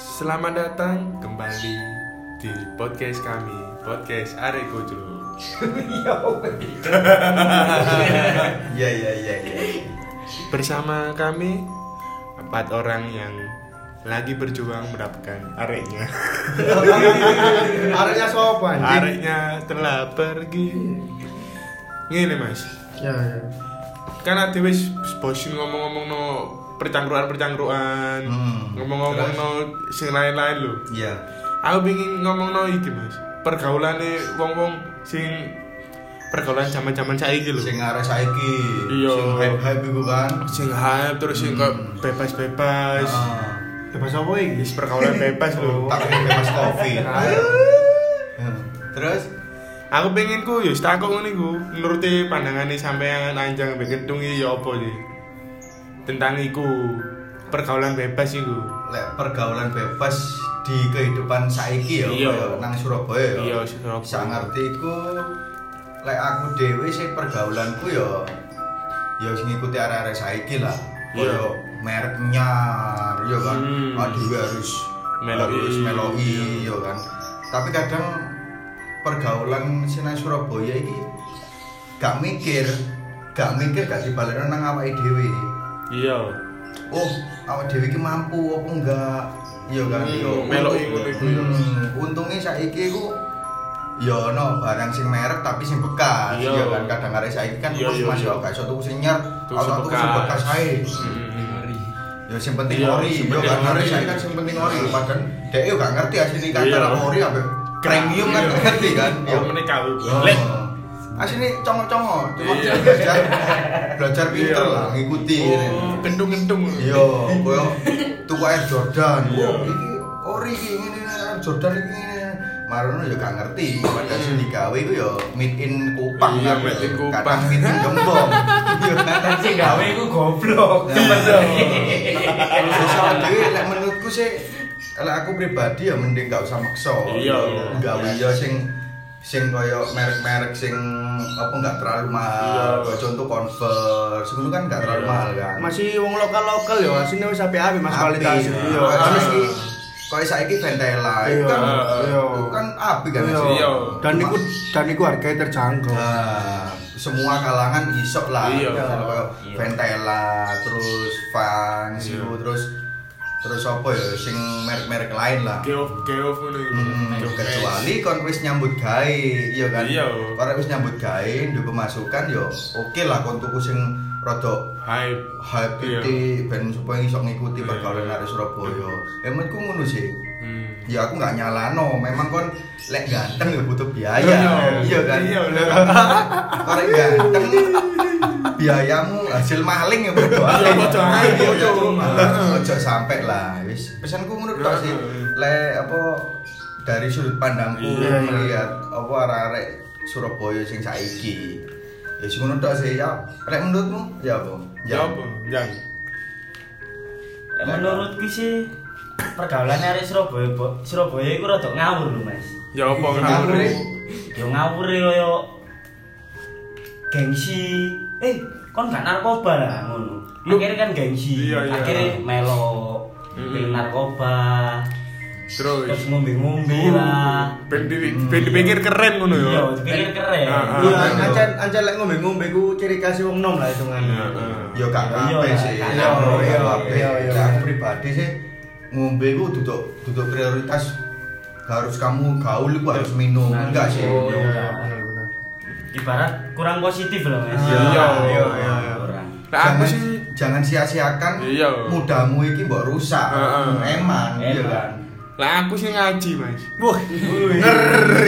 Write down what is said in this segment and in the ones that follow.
Selamat datang kembali di podcast kami, podcast Arek Gojro. Iya iya iya iya. Bersama kami empat orang yang lagi berjuang mendapatkan areknya. Areknya sopo anjing? Areknya telah pergi. Ngene mas, Ya ya. kan ada wis bosin ngomong-ngomong no percangkruan-percangkruan, Hmm, ngomong-ngomong no sing lain-lain lho. Iya. Aku pengen ngomong no iki mas, pergaulane wong-wong sing pergaulan zaman-zaman saiki lho. Sing arek saiki. Iya. Sing hype-hype iku kan. sing hype terus sing kok Hmm. bebas-bebas. Ah. Bebas apa iki? Wis pergaulan bebas lho. Tak bebas kopi. Terus Aku pengen ku yo takok ngene ku, nuruti pandangane sampean anjang mbek kentung iki ya apa sih? Tentang iku pergaulan bebas iku. lek pergaulan bebas di kehidupan saiki ya Iya. kaya nang Surabaya ya. Iya, Surabaya. Sak ngerti iku lek aku dhewe sih pergaulanku ya ya sing ngikuti arek-arek saiki lah. Iya. Kaya merek nyar ya kan. Hmm. Aduh harus Meloi. harus meloi ya kan. Tapi kadang pergaulan sini Surabaya iki gak mikir, gak mikir gak dibalekno nang awake dhewe. Iya. oh awak dhewe iki mampu apa enggak iya kan Hmm, yo melok iku iku, yo. hmm, untunge saiki iku yo ono barang sing merek tapi sing bekas Iya. iya kan kadang arek saiki kan Iya, terus iya, masih iya. gak iso tuku sing auto sing tuku sing bekas. ae yo sing penting Iya, ori yo penting kan arek saiki kan sing penting ori padahal dhek yo gak ngerti asline Iya. apa ori ambek premium kan Iya. ngerti kan Oh, menika. Oh. Lek asline congok-congok cuma Iya. belajar belajar pinter Iya. lah ngikuti oh, kentung-kentung. Iya, koyo tuku Air Jordan. Iya. Iki ori iki ngene Air Jordan iki ngene. Marono ya gak ngerti, padahal sing digawe iku ya made in Kupang Iya, kan. made in Kupang. Kadang made in Gembong. Iya sing gawe iku goblok. Sesuk dhewe lek menurutku sih lek aku pribadi ya mending gak usah maksa. Iya. Gawe ya sing sing koyo merek-merek sing apa enggak terlalu mahal. Iya. Contoh Converse, ngono kan enggak terlalu Iya. mahal kan. Masih wong lokal-lokal ya, asine wis apik-apik Mas kualitas. Iya. Iya. Terus iki koyo saiki Ventela itu Iya. kan Iya. itu kan apik kan. Iya. Iya. Dan iku dan iku harganya terjangkau. Nah, semua kalangan isok lah. Iya. Ventela, terus Vans, Iya. itu, terus terus apa ya sing merek-merek lain lah. Geof geof ngono iku. Hmm, kecuali kon wis nyambut gawe, iya kan? Iya. Kalau wis nyambut gawe, nduk pemasukan yo oke lah kon tuku sing rada hype. hype Iya. titik ben supaya iso ngikuti Iya. pergaulan arek Surabaya. Ya menurutku ngono sih. Hmm. Ya aku nggak nyalano, memang kon lek ganteng ya butuh biaya. Iya. Iya kan? Iya. Kalau ganteng biayamu hasil maling ya bodo ae. Iya, bodo ae, Iya, Ojo sampai lah. Wis pesanku ngono tok sih. Lek apa dari sudut pandangku Iya, iya. melihat apa arek-arek Surabaya sing saiki. Ya sing ngono tok sih ya. Lek menurutmu ya apa? Ya apa? Jang. Ya, menurutku sih pergaulan arek Surabaya Surabaya iku rada ngawur lho Mas. Ya apa Ngawur, ngawur? eh? Yo ngawur kaya gengsi. Eh, kon gak narkoba lah ngono. Akhirnya kan gengsi. Iya, iya. Akhirnya melo pengen narkoba. Terus Terus ngombe-ngombe lah. ben di- ben dipikir keren ngono ya. Iya, dipikir keren. Ah, ah. Iya, Iya. ancen ancen lek ngombe-ngombe ku ciri khas wong nom lah hitungannya. Heeh. Ya gak Iya, kabeh iya, sih. gak Iya, iya, Iya, iya, iya. Aku pribadi sih ngombe ku duduk duduk prioritas harus kamu gaul iku harus minum Nah, enggak sih. Ibarat kurang positif loh Mas. Iya, iya, iya, iya. Kurang. Nah, aku jangan, sih jangan sia-siakan Iya. mudamu iki mbok rusak. Heeh. Emang, iya Emang. kan. lah aku sih ngaji, Mas. Wah, Ngeri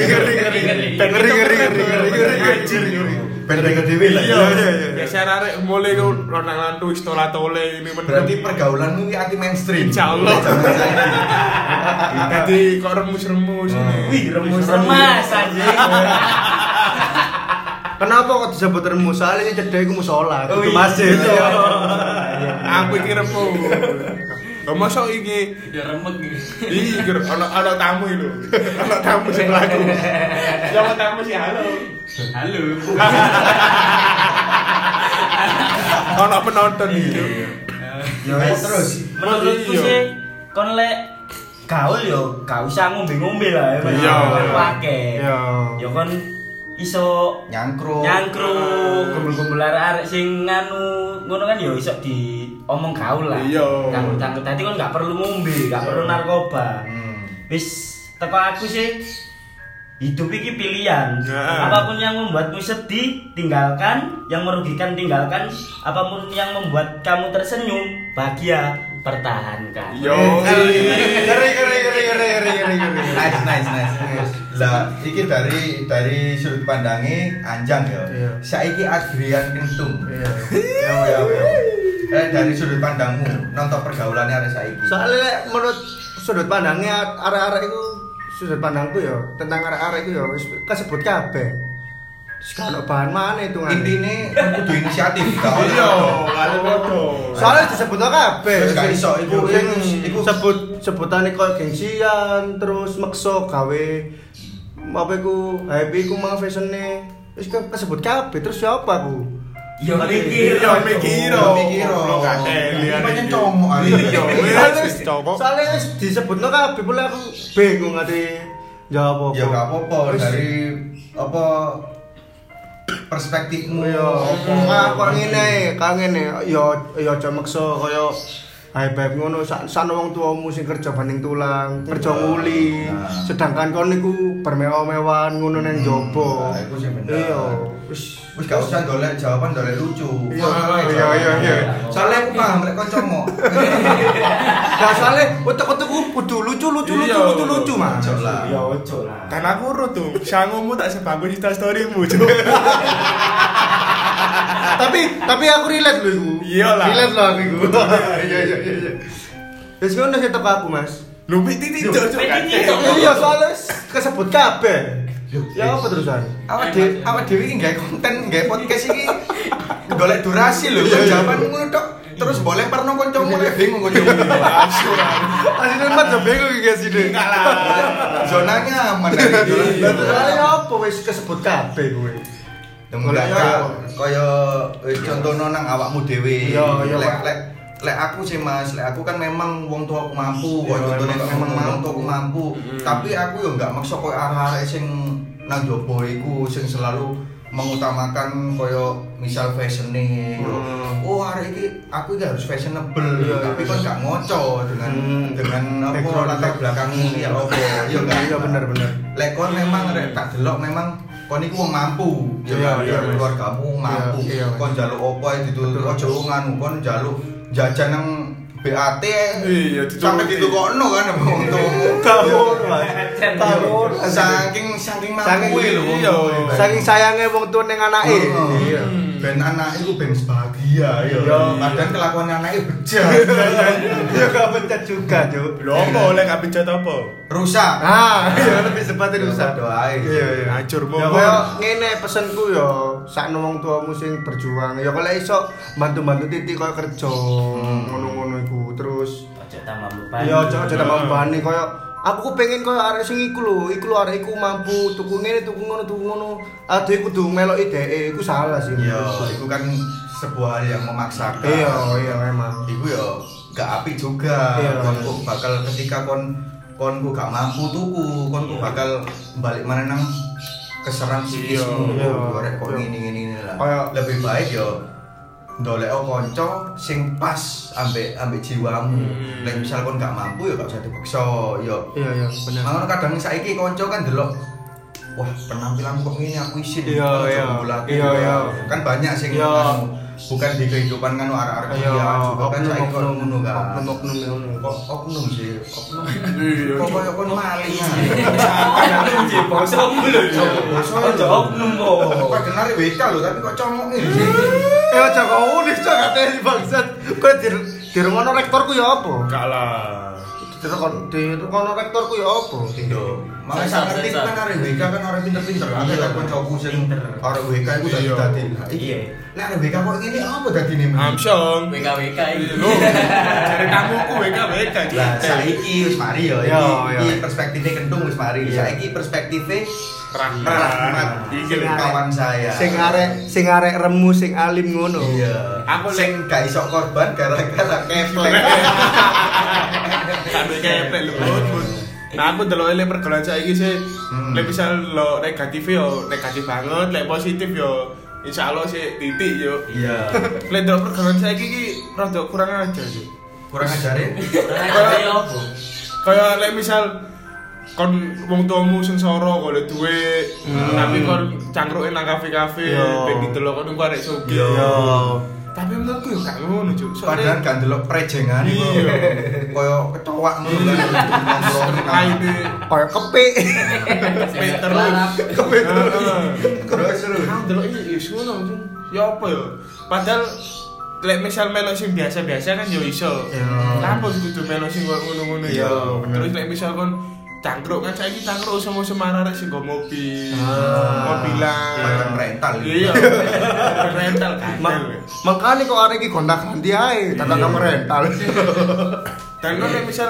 ngeri ngeri ngeri ngeri ngeri ngeri ngeri ngeri. Ben denger dhewe lah. Iya, Iya, iya, Ya saya arek mulai ku ronang lantu istola tole ini Berarti pergaulanmu ini anti mainstream. Insya Allah. Tadi kok remus-remus ini. Wih, remus remas anjing. Kenapa kok disebut remus? Soalnya ini cedek iku musola, Oh, itu iya. masjid. Iya. Aku iki remus. Lah masa iki Ya remek gitu. Iya, ger, ono ono tamu itu. Ono tamu sing laku. Siapa tamu sih halo. Halo. Ono penonton iki. Ya terus. Menurutku Iya. sih kon lek gaul yo gak usah ngombe-ngombe lah ya. Iya. Pake. Iya. Yo kon iso nyangkruk nyangkruk kumpul-kumpul arek sing nganu ngono kan yo iso di omong gaul lah. Iya. Cangkruk-cangkruk tadi kon gak perlu ngombe, gak perlu narkoba. Hmm. Wis teko aku sih hidup iki pilihan. Nah. Apa pun yang membuatmu sedih, tinggalkan. Yang merugikan, tinggalkan. Apa pun yang membuat kamu tersenyum, bahagia, pertahankan. Yo. Ngeri ngeri ngeri ngeri ngeri ngeri. nice nice nice lah iki dari dari sudut pandangnya anjang ya saiki Adrian Kentung Iya. ya ya eh dari sudut pandangmu nonton pergaulannya ada saiki Soalnya menurut sudut pandangnya arek-arek itu sudut pandangku ya tentang arek-arek itu ya wis kasebut kabeh. Sekarang bahan mana itu intinya kan kudu inisiatif Iya, kali podo. Soalnya disebut kabeh. Terus gak iso, iku- Sing iku- sebut sebutane koyo gengsian terus maksa gawe apa iku happy iku mang fashionnya wis ke- kesebut kabeh terus siapa ku? Yo mikir, Yo mikir. Yo mikir. Lo kateli. Ini pancen comok, Ali. Iya, Soalnya cowok. Disebutno kabeh pula aku bingung ade jawab apa. ya gak apa-apa dari apa perspektifmu. Iya, ah kok ngene, kok ngene, ya ya aja maksa kaya Hai beb ngono sak wong tuamu sing kerja banding tulang, kerja nguli. Nah. Sedangkan kon niku bermewah-mewahan ngono nang jaba. Nah, iku sing bener. Iya, wis Wis gak usah golek jawaban golek lucu. Iya, Wah, iya, iya, iya. Soalnya aku paham lek kancamu. Gak soalnya utek-utekku kudu lucu Iya. lucu lucu Mas. Ojo lah. Ya ojo lah. Kan aku urut tuh, sangumu tak sebagus Insta storymu. tapi tapi aku relate lho iku. Iya lah. Relate lho aku iku. Iya iya iya iya. Wis ngono sih teko aku, Mas. Lu piti titik, titik. Iya soalnya kesebut kabeh. Ya apa terusan? Awak dhewe awak dhewe iki gawe konten, gawe podcast iki golek durasi lho. Iya, iya. Jawaban ngono tok. Terus boleh perno kancamu lek bingung kancamu. Asline mat yo bingung iki ini. Enggak lah. Zonanya aman zona. Lah terus apa wis kesebut kabeh kowe. Iya. kaya kaya wis contohno nang awakmu dhewe. Iya, iya, Lek lek lek aku sih Mas, lek aku kan memang wong tua aku mampu, Iya, kok contohnya memang- memang wong tua aku mampu. Mm. Tapi aku yo enggak maksa koyo arek-arek sing nang jopo iku sing selalu mengutamakan koyo misal fashion nih Hmm. oh arek iki aku iki harus fashionable Iya, tapi kan gak ngoco dengan Hmm. dengan apa latar belakangmu ya apa iya enggak Iya bener bener. lek kon memang rek tak delok memang kon iku wong mampu ya Iya, kan iya, Mas. keluargamu mampu Iya, iya, Mas. kon njaluk opo ae Betul. aja nganu kon njaluk jajan nang BAT Iya, sampai ditukokno kan wong tuamu Mas. Tahun. saking saking mampu lho iya. Saking sayangnya wong tuwa ning anake. Oh, Iya. Ben anak iku ben bahagia ya Iya. padahal kelakuan anaknya bejat Ya gak pencet juga, Cuk. Lho apa oleh gak pencet apa? rusak Ah, iya lebih sepatnya rusak. doa Iya, iya. Hancur Ya mau. kaya ngene pesenku ya, sakno wong tuamu sing berjuang. Ya kalau iso bantu-bantu titik kaya kerja ngono-ngono iku. Terus Ojo tambah beban. ya aja aja tambah bani kaya aku ku pengen kaya arek sing iku lho, iku lho arek iku mampu tuku ngene, tuku ngono, tuku ngono. Ade kudu melok ide, iku salah sih. ya menurutku. itu kan sebuah hal yang memaksakan Iya, iya memang. Iku ya gak apik juga. Iya. Kon kok bakal ketika kon kon gak mampu tuku, kon ku bakal balik mana nang keserang psikismu. Iya. Kok Iya. ngene ngene ngene lah. Lebih baik ya ndolek kanca sing pas ambek ambek jiwamu. Hmm. Lek misal kon gak mampu ya gak usah dipaksa. Ya Iya, iya, bener. Makanya kadang saiki kanca kan delok Wah, penampilanmu kok ngene aku isin. Iya, iya. Iya, ya. iya. Kan banyak sing Iya. Bukan di kehidupan kan arek-arek Iya, kuliah juga kan kok oknum, ngono kan. Kok oknum sih, oknum. Iya, Kok koyo kon maling. Oknum sih, bangsamu lho, Cuk. Ojo oknum kok. Padahal WK lho, tapi kok comok sih. Eh aja kok unik cok katanya bangsat. Kowe di di rumah rektorku ya apa? Enggak lah. Di rumah di rumah rektorku ya apa? Iya. Makanya Sensor, sangat itu sensor. kan arek WK kan arek pinter-pinter. Ada Iya. kan kancaku sing arek WK iku dadi Iya. dadi. Iya. Lah arek WK kok ngene apa dadine? Amsyong. WKWK iki. Lho, cari tamuku WK WK. Lah saiki wis mari ya Iya, iki iya. iki perspektifnya kentung wis mari. Iya. Saiki perspektifnya Rahmat. Rahmat Iki kawan saya. Sing arek sing arek remu sing alim ngono. Iya. Aku Aku sing gak iso korban gara-gara keplek. Lho, Bud, Bud. Nah aku delok ele pergaulan saiki sih, Hmm. lek misal lo negatif yo negatif banget, lek positif yo insya Allah sih titik yo. Iya. Lek delok pergaulan saiki iki rada kurang aja sih. Kurang ajar ya. Ada ya apa? Kayak lek misal kon wong tuamu sing soro golek duit, tapi kon cangkruke nang kafe-kafe, Yo. ben didelok kon ku arek sugih. Yo. Tapi menurutku yo gak ngono, Cuk. Padahal gak ndelok prejengan iku. Iya. Koyo kecoak ngono kan nang laine Kayak kepik. Peter Kepeter. Terus terus. Ah, delok iki ya ngono. Ya apa ya? Padahal lek misal melo sing biasa-biasa kan yo iso. Kenapa kudu melo sing ngono-ngono Iya, bener. Terus lek misal kon cangkruk kan saiki cangkruk sama Semarang rek sing mobil. Ah. Mobilan. Bahkan rental. Iya. rental kan. Ma- Makanya kok arek iki gonta-ganti ae, tata Iya. kamu rental. Dan kan misal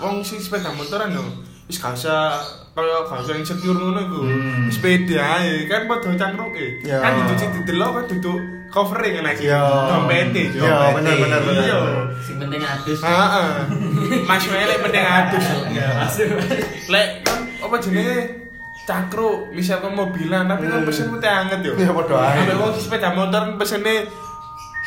wong sing sepeda motoran yo wis gak usah kaya gak usah insecure ngono iku. Hmm. Sepeda ae kan padha cangkruke. Ya. Kan dituci didelok kan duduk covering kan iki. Ya. Dompete yo. Ya, bener bener bener. Iya. Sing penting adus. Heeh. Mas Mele penting adus. Lek kan apa jenenge cangkruk misal kan mobilan tapi kan pesen teh anget yo. Iya, padha ae. Sampai wong sepeda motor pesene.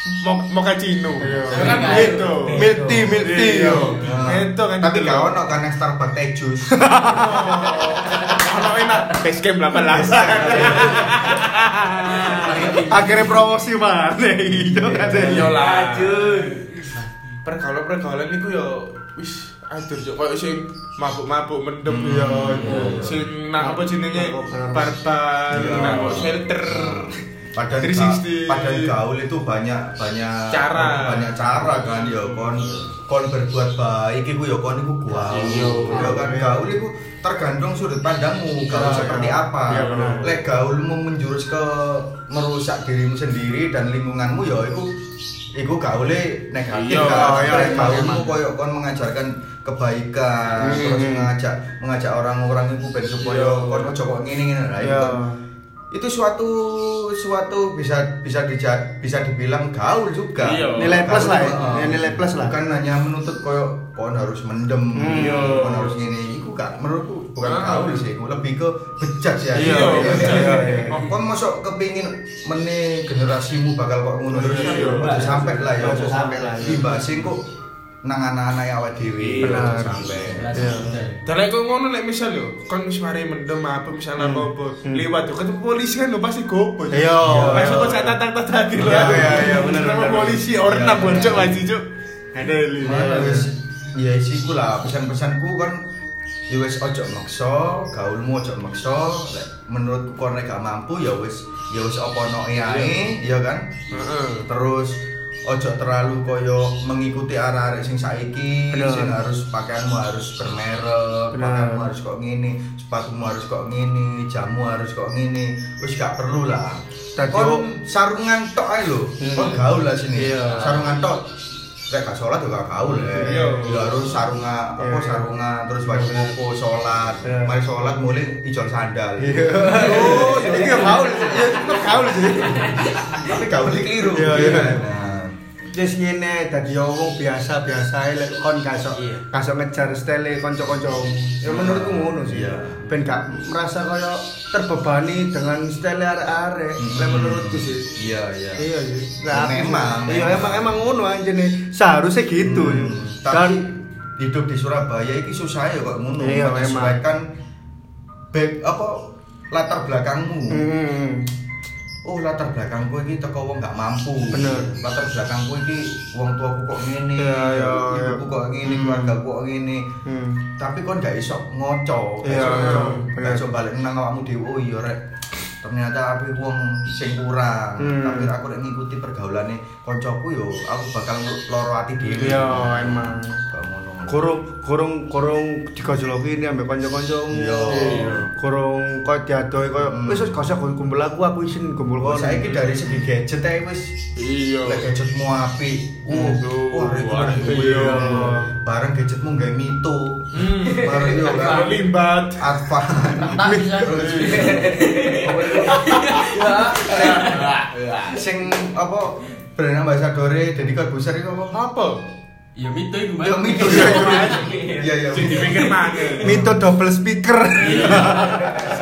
Iya. Kan gitu. Milk tea, milk tea, Iya. yo. Itu kan Tapi gitu gak loh. ono kan yang Starbucks teh jus. Kalau enak base camp 18. Akhirnya promosi mana? Iya kan. Iya lah. Ajun. Pergaulan-pergaulan iku yo wis aduh yo koyo sing mabuk-mabuk mendem Hmm. yo. Sing nang apa jenenge barbar, Iya. kok shelter. Padahal 360. padahal gaul itu banyak banyak Cara. banyak cara kan ya kon kon berbuat baik iku ya kon iku gaul. Iya. Ya kan gaul iku tergantung sudut pandangmu gaul Iya, seperti iya. apa. Iya. Lek gaulmu menjurus ke merusak dirimu sendiri dan lingkunganmu ya iku iku gaule negatif Iya, kan. iya, iya, gaulmu koyo kon mengajarkan kebaikan Hmm. terus mengajak mengajak orang-orang iku ben supaya Iya. kon ojo kok ngene-ngene lah Iya. Itu suatu suatu bisa bisa dija, bisa dibilang gaul juga Iya. Nilai plus lah ya. Ya, nilai plus lah. bukan hanya menuntut koyo kon harus mendem Hmm. Iya. kon harus gini itu gak menurutku bukan Ah. gaul sih lebih ke bejat sih Iya, Iya, iya. iya. Kon masuk kepingin meni generasimu bakal kok ngono terus Iya. ya sampai lah ya sampai lah, ya. dibahasin kok nang anak-anak awake dhewe Benar. ojo sampai Iya. Dan kok ngono lek misal yo, kon wis mari mendem apa misalnya Hmm. apa Hmm. lewat yo ketemu polisi kan lo pasti gopo. Iya. Masuk kok sak tatang tatang gitu. Iya, iya, iya, bener, Sama polisi orang nak Iya, boncok iya. lagi cuk. Ada wis ya isiku lah pesan-pesanku kan ya wis ojo maksa, gaulmu ojo maksa. Lek menurutku kon gak mampu ya wis ya wis apa no ae, ya kan? Terus ojo terlalu koyo mengikuti arah-arah sing saiki Bener. sing harus pakaianmu harus bermerek, pakaianmu harus kok ngene, sepatumu harus kok ngene, jamu harus kok ngene. Wis gak perlu lah. Kon sarungan tok ae lho. Hmm. Kon gaul lah sini. Iya. Sarungan tok. Lek gak sholat juga gaul ya. Iya. Ya harus sarungan apa Iya. sarungan terus baju sholat. Iya. Mari sholat mulai ijol sandal. Oh, ini gaul. Ya, itu gaul sih. Tapi gaul keliru. Iya, iya. Wis ngene dadi wong biasa-biasa lek kon iso Iya. iso ngejar style kanca-kancamu. Ya menurutku ngono sih. Iya. Ben gak merasa kaya terbebani dengan style arek-arek. Lek menurutku sih. Iya, iya. Iya. Ya, aku- memang, Iya emang emang ngono anjene. Seharusnya gitu. Hmm, Dan Tapi hidup di Surabaya iki susah ya kok ngono. Iya, menyesuaikan back apa latar belakangmu. Hmm. Oh latar belakangku iki teko wong gak mampu. Bener. Latar belakangku iki wong tuaku kok ngene, Iya, iya, iya. ibuku kok ngene, Hmm. keluarga kok ngene. Hmm. Tapi kon gak iso ngoco, gak Iya, iya. Gak iso balik nang awakmu dhewe. Oh iya rek. Ternyata aku wong sing kurang. Hmm. Tapi aku nek ngikuti pergaulane kancaku yo aku bakal loro ati dhewe. Iya emang. Gak ngono. Kurung kurung kurung digojoloki ini ambek kanca-kancamu. Iya. Kurung kok diadoi koyo Hmm. wis wis gak usah kumpul aku aku isin kumpul Oh, kono. saiki dari segi gadget ae wis Iya. lek gadgetmu apik. Uh, iya. Bareng gadgetmu gawe mito. Hmm. Baru itu Kalau kan limbat. Bisa. Sing apa brand ambassadore Deddy Corbuzier itu apa? Apa? Ya itu iku, Mas. Ya Mito ya. Iya iya. Sing dipikir mana? Mito double speaker.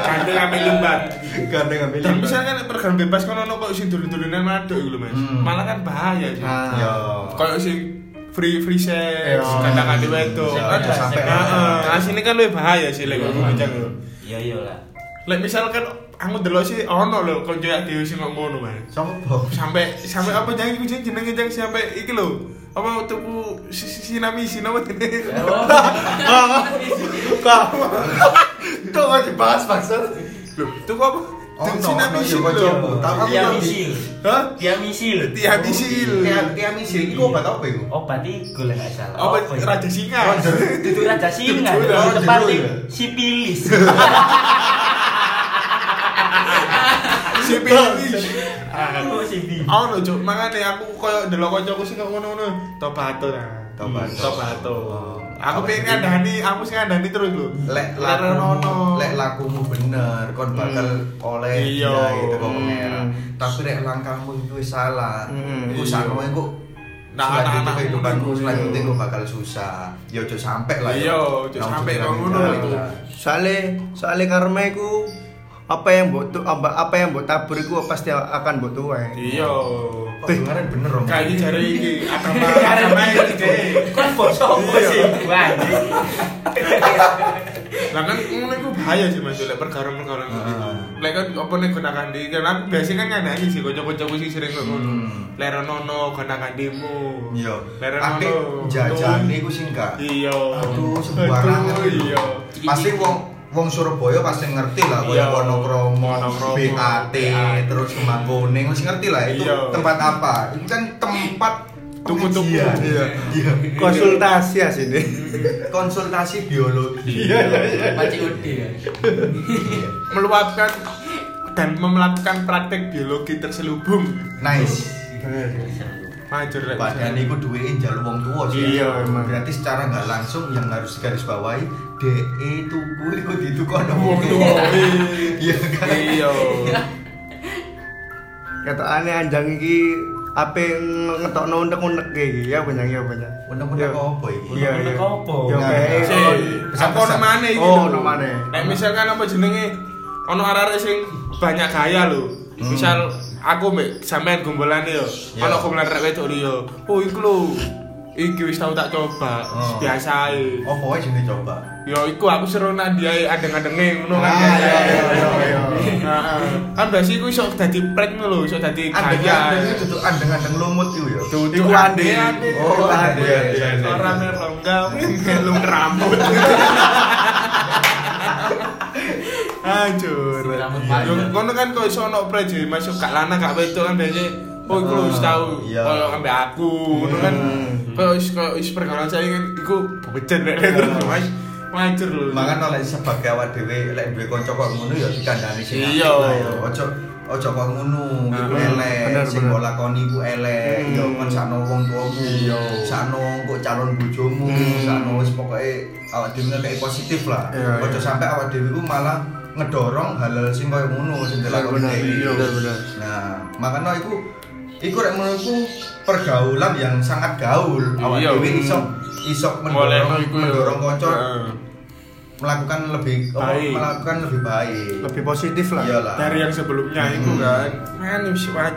Ganti kami limbat. Gandeng ambil. Dan misalnya kan program bebas kan ono kok sing dulun-dulunan maduk iku lho Mas. Hmm. Malah kan bahaya sih. Ah. Ya. Kayak sing free free sex, Iya. Iya, Kan iya, sampai- Heeh, asline kan lebih bahaya sih lek ngono lho. Iya iya lah. Lek misalkan aku delok sih ono lho dhewe sing ngomong ngono Mas. Sopo? Sampai sampai apa jangan iku jeneng jenenge jang sampai iki lho. Apa tuku si si si nami si nama jenenge. Oh, Kak. Kok gak dibahas maksud? Lho, tuku apa? Oh, si ya, lho. di- misil. Hah? Dia misil. Dia misil. Tiap tiap misil itu obat apa itu? Obat iku lah nggak salah. Apa ya? raja singa? Itu raja singa. Itu Tepatnya sipilis. Aku sipilis. Ono cuk, makane aku koyo delok kancaku sing ngono-ngono. Tobato ta. Tobato. Tobato. Oh. Aku pengen ngandani, aku sing ngandani terus lho. Lek lakumu, lek lakumu bener, kon bakal oleh Iya. dia gitu kok Hmm. Tapi lek langkahmu itu salah. Hmm. Iku Iya. sakno iku Nah, selanjutnya anak-anak kehidupanmu ngono. selanjutnya kok bakal susah. Ya ojo sampai lah. Iya, ojo sampai kok ngono. Soale soale karma iku apa yang tu- apa, apa yang mbok tabur iku pasti akan mbok tuai. Iya. Kok dengaran bener om. Kayak jare iki agama agama deh. Kon bosok apa sih? Lah kan ngono iku bahaya sih Mas lek perkara-perkara ngono. Heeh. Lek kan apa nek gunakan di kan aku biasa kan ngandani sih kanca-kancaku sing sering ngono. Hmm. Lek ono gunakan dimu. Iya. Lek ono jajan iku sing gak. Iya. Aduh, sembarangan. Iya. Pasti wong wong Surabaya pasti ngerti lah Iya. kaya Wonokromo, Wonokromo, BAT, BAT. terus Kemangkuning, mesti ngerti lah itu Iya. tempat apa. Itu kan tempat pengajian. Iya. Iya. Konsultasi ya sini. Konsultasi biologi. Iya. Paci udah kan. Meluapkan dan melakukan praktek biologi terselubung. Nice. Majur lek. Padahal iku duwe njaluk wong tua sih. Iya, emang. Berarti secara nggak langsung yang harus garis bawahi DE tuku iku ditukono wong tua. Iya kan? Iya. Kata aneh anjang iki apa ngetokno unek-unek iki ya banyak ya banyak. Unek-unek apa iki? Iya iya. apa? Ya Nah, kayak apa namanya iki? Oh, lho? namanya. Nek misalkan apa jenenge ono arek sing banyak gaya lho. Hmm. Misal aku mbek sampean gombolane yo. Iya. Ono gombolan rek wedok liya. Oh, iku lho. Iki wis tau tak coba. Oh. Biasa ae. Oh, pokoknya sini coba. Yo iku aku seru nak dia adeng-adenge ngono kan. Ah, iya, ae. iya, iya, iya. Heeh. Kan biasa iku iso dadi prank lho, iso dadi gaya. itu tuh andeng-andeng lumut Iku tuh ande. ande. Oh, ande. Orang merongga, melum rambut. Hancur. Panjang. Ngono kan kok iso ono masuk gak lanang gak wedok kan biasanya Oh, iku wis tau Iya. koyo ambek aku, ngono kan. Hmm. Koyo wis koyo wis pergaulan saya kan iku becen nek Mas. Wajar lho. Mangan oleh sebagai awak dhewe lek duwe kanca kok ngono ya dikandani sing Iya. ya. Ojo ojo kok ngono iku elek, sing mbok lakoni iku elek. Hmm. Ya kon sakno wong tuamu. Iya. Sakno kok calon bojomu, Hmm. sakno wis pokoke awak dhewe ngekeki positif lah. Iya, Ojo iya. sampai awak dhewe malah ngedorong hal-hal sing koyo ngono sing dilakoni iya, bener, bener. Nah, makanya iku iku rek menurutku pergaulan yang sangat gaul. Awak Iya. dhewe iso iso mendorong mendorong kanca. Melakukan lebih Baik. melakukan lebih baik. Lebih positif lah. Iyalah. dari yang sebelumnya Hmm. itu kan kan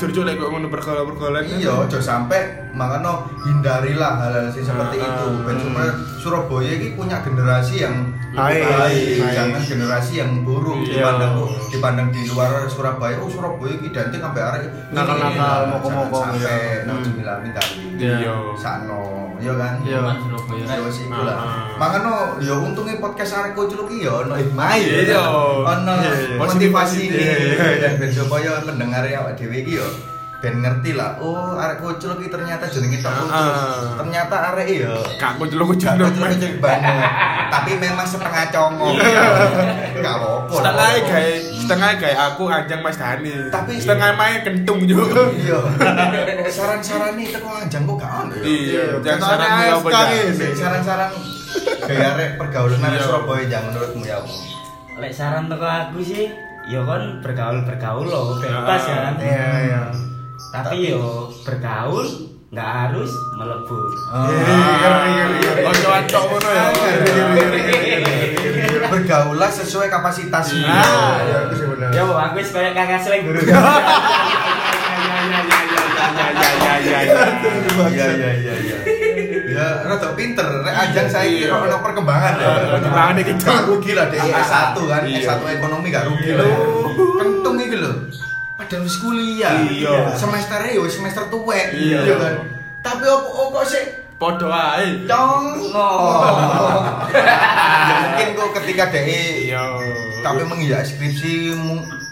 juga lek kok ngono pergaulan-pergaulan kan. Iya, ojo sampai makanya hindarilah hal-hal seperti Ah, itu. ah. Ben supaya Surabaya ini punya generasi yang lebih Baik, baik, jangan generasi yang buruk Iya. dipandang dipandang di luar Surabaya. Oh Surabaya ini identik sampai arek ini. Nakal-nakal, Jangan moko-moko, Sampai iya. nauzubillah min dzalik. Iya. Sakno, iya kan? Iya. Surabaya. Ya wis iku lah. Ah, ah. Makanya ya untungnya podcast arek kuculuk iki ya ono hikmah ya. Iya. Ono Iya, iya. motivasi Iya, iya, iya. dan ben supaya pendengar awak dhewe iki ya ben ngerti lah. Oh, arek kuculuk iki ternyata jenenge tok kuculuk. Ah. Ternyata arek ya Gak kuculuk Gak kuculuk kuculuk-kuculuk banget. Tapi memang setengah congong. Gak apa-apa. setengah kayak setengah kayak aku anjang Mas Dani Tapi- setengah main kentung juga Iya. Saran-saran nih teko anjang kok gak ono ya. iya Iya, Saran-saran Gaya rek pergaulan nang Iya. Surabaya jangan menurutmu ya? Lek saran teko aku sih, ya kan bergaul bergaul loh, bebas Ah, ya kan. Iya, iya. Tapi yo bergaul nggak harus melebu. Oh. Ojo-ojo ngono ya. Bergaulah sesuai kapasitasmu. Ah, Ya itu sih benar. Yo aku wis kayak kakak seleng guru. Ya ya ya ya. Iya iya iya iya. Ya, rada pinter. Rek ajang saiki Iya. kok ono perkembangan ya. Perkembangan iki. Gak rugi lah dek Iya. S1 kan. Iya. S1 ekonomi gak rugi lah. Kentung iki lho. Padahal wis kuliah. Iya. Semesternya ya wis semester tuwek. Iya. kan. Tapi opo kok sih Podo ae. Cong. ketika dek Iya. tapi mengiyak skripsi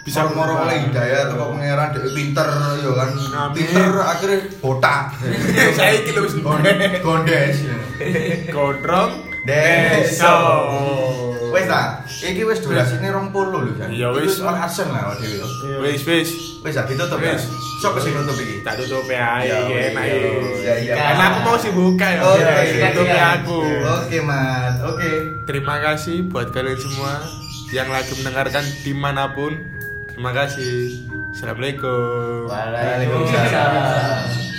Bisa moro oleh hidayah atau pangeran dek pinter ya kan? Amin. pinter akhirnya botak. Lho wis Gondes. gondes Gondrong deso wes ta iki wis durasine 20 lho kan Iya, wis. ora arsen lah dhewe yo Wis wis. wis ah ditutup ya sapa sing nutup iki Tak tutup ya Ya, iki wis, enak iya, iki. iya, iya. Karena aku mau sih buka ya. Oke, Ya, sikat, tutup sikat. ya aku. oke mat oke Terima kasih buat kalian semua yang lagi mendengarkan di mana pun. Terima kasih. Assalamualaikum. Waalaikumsalam.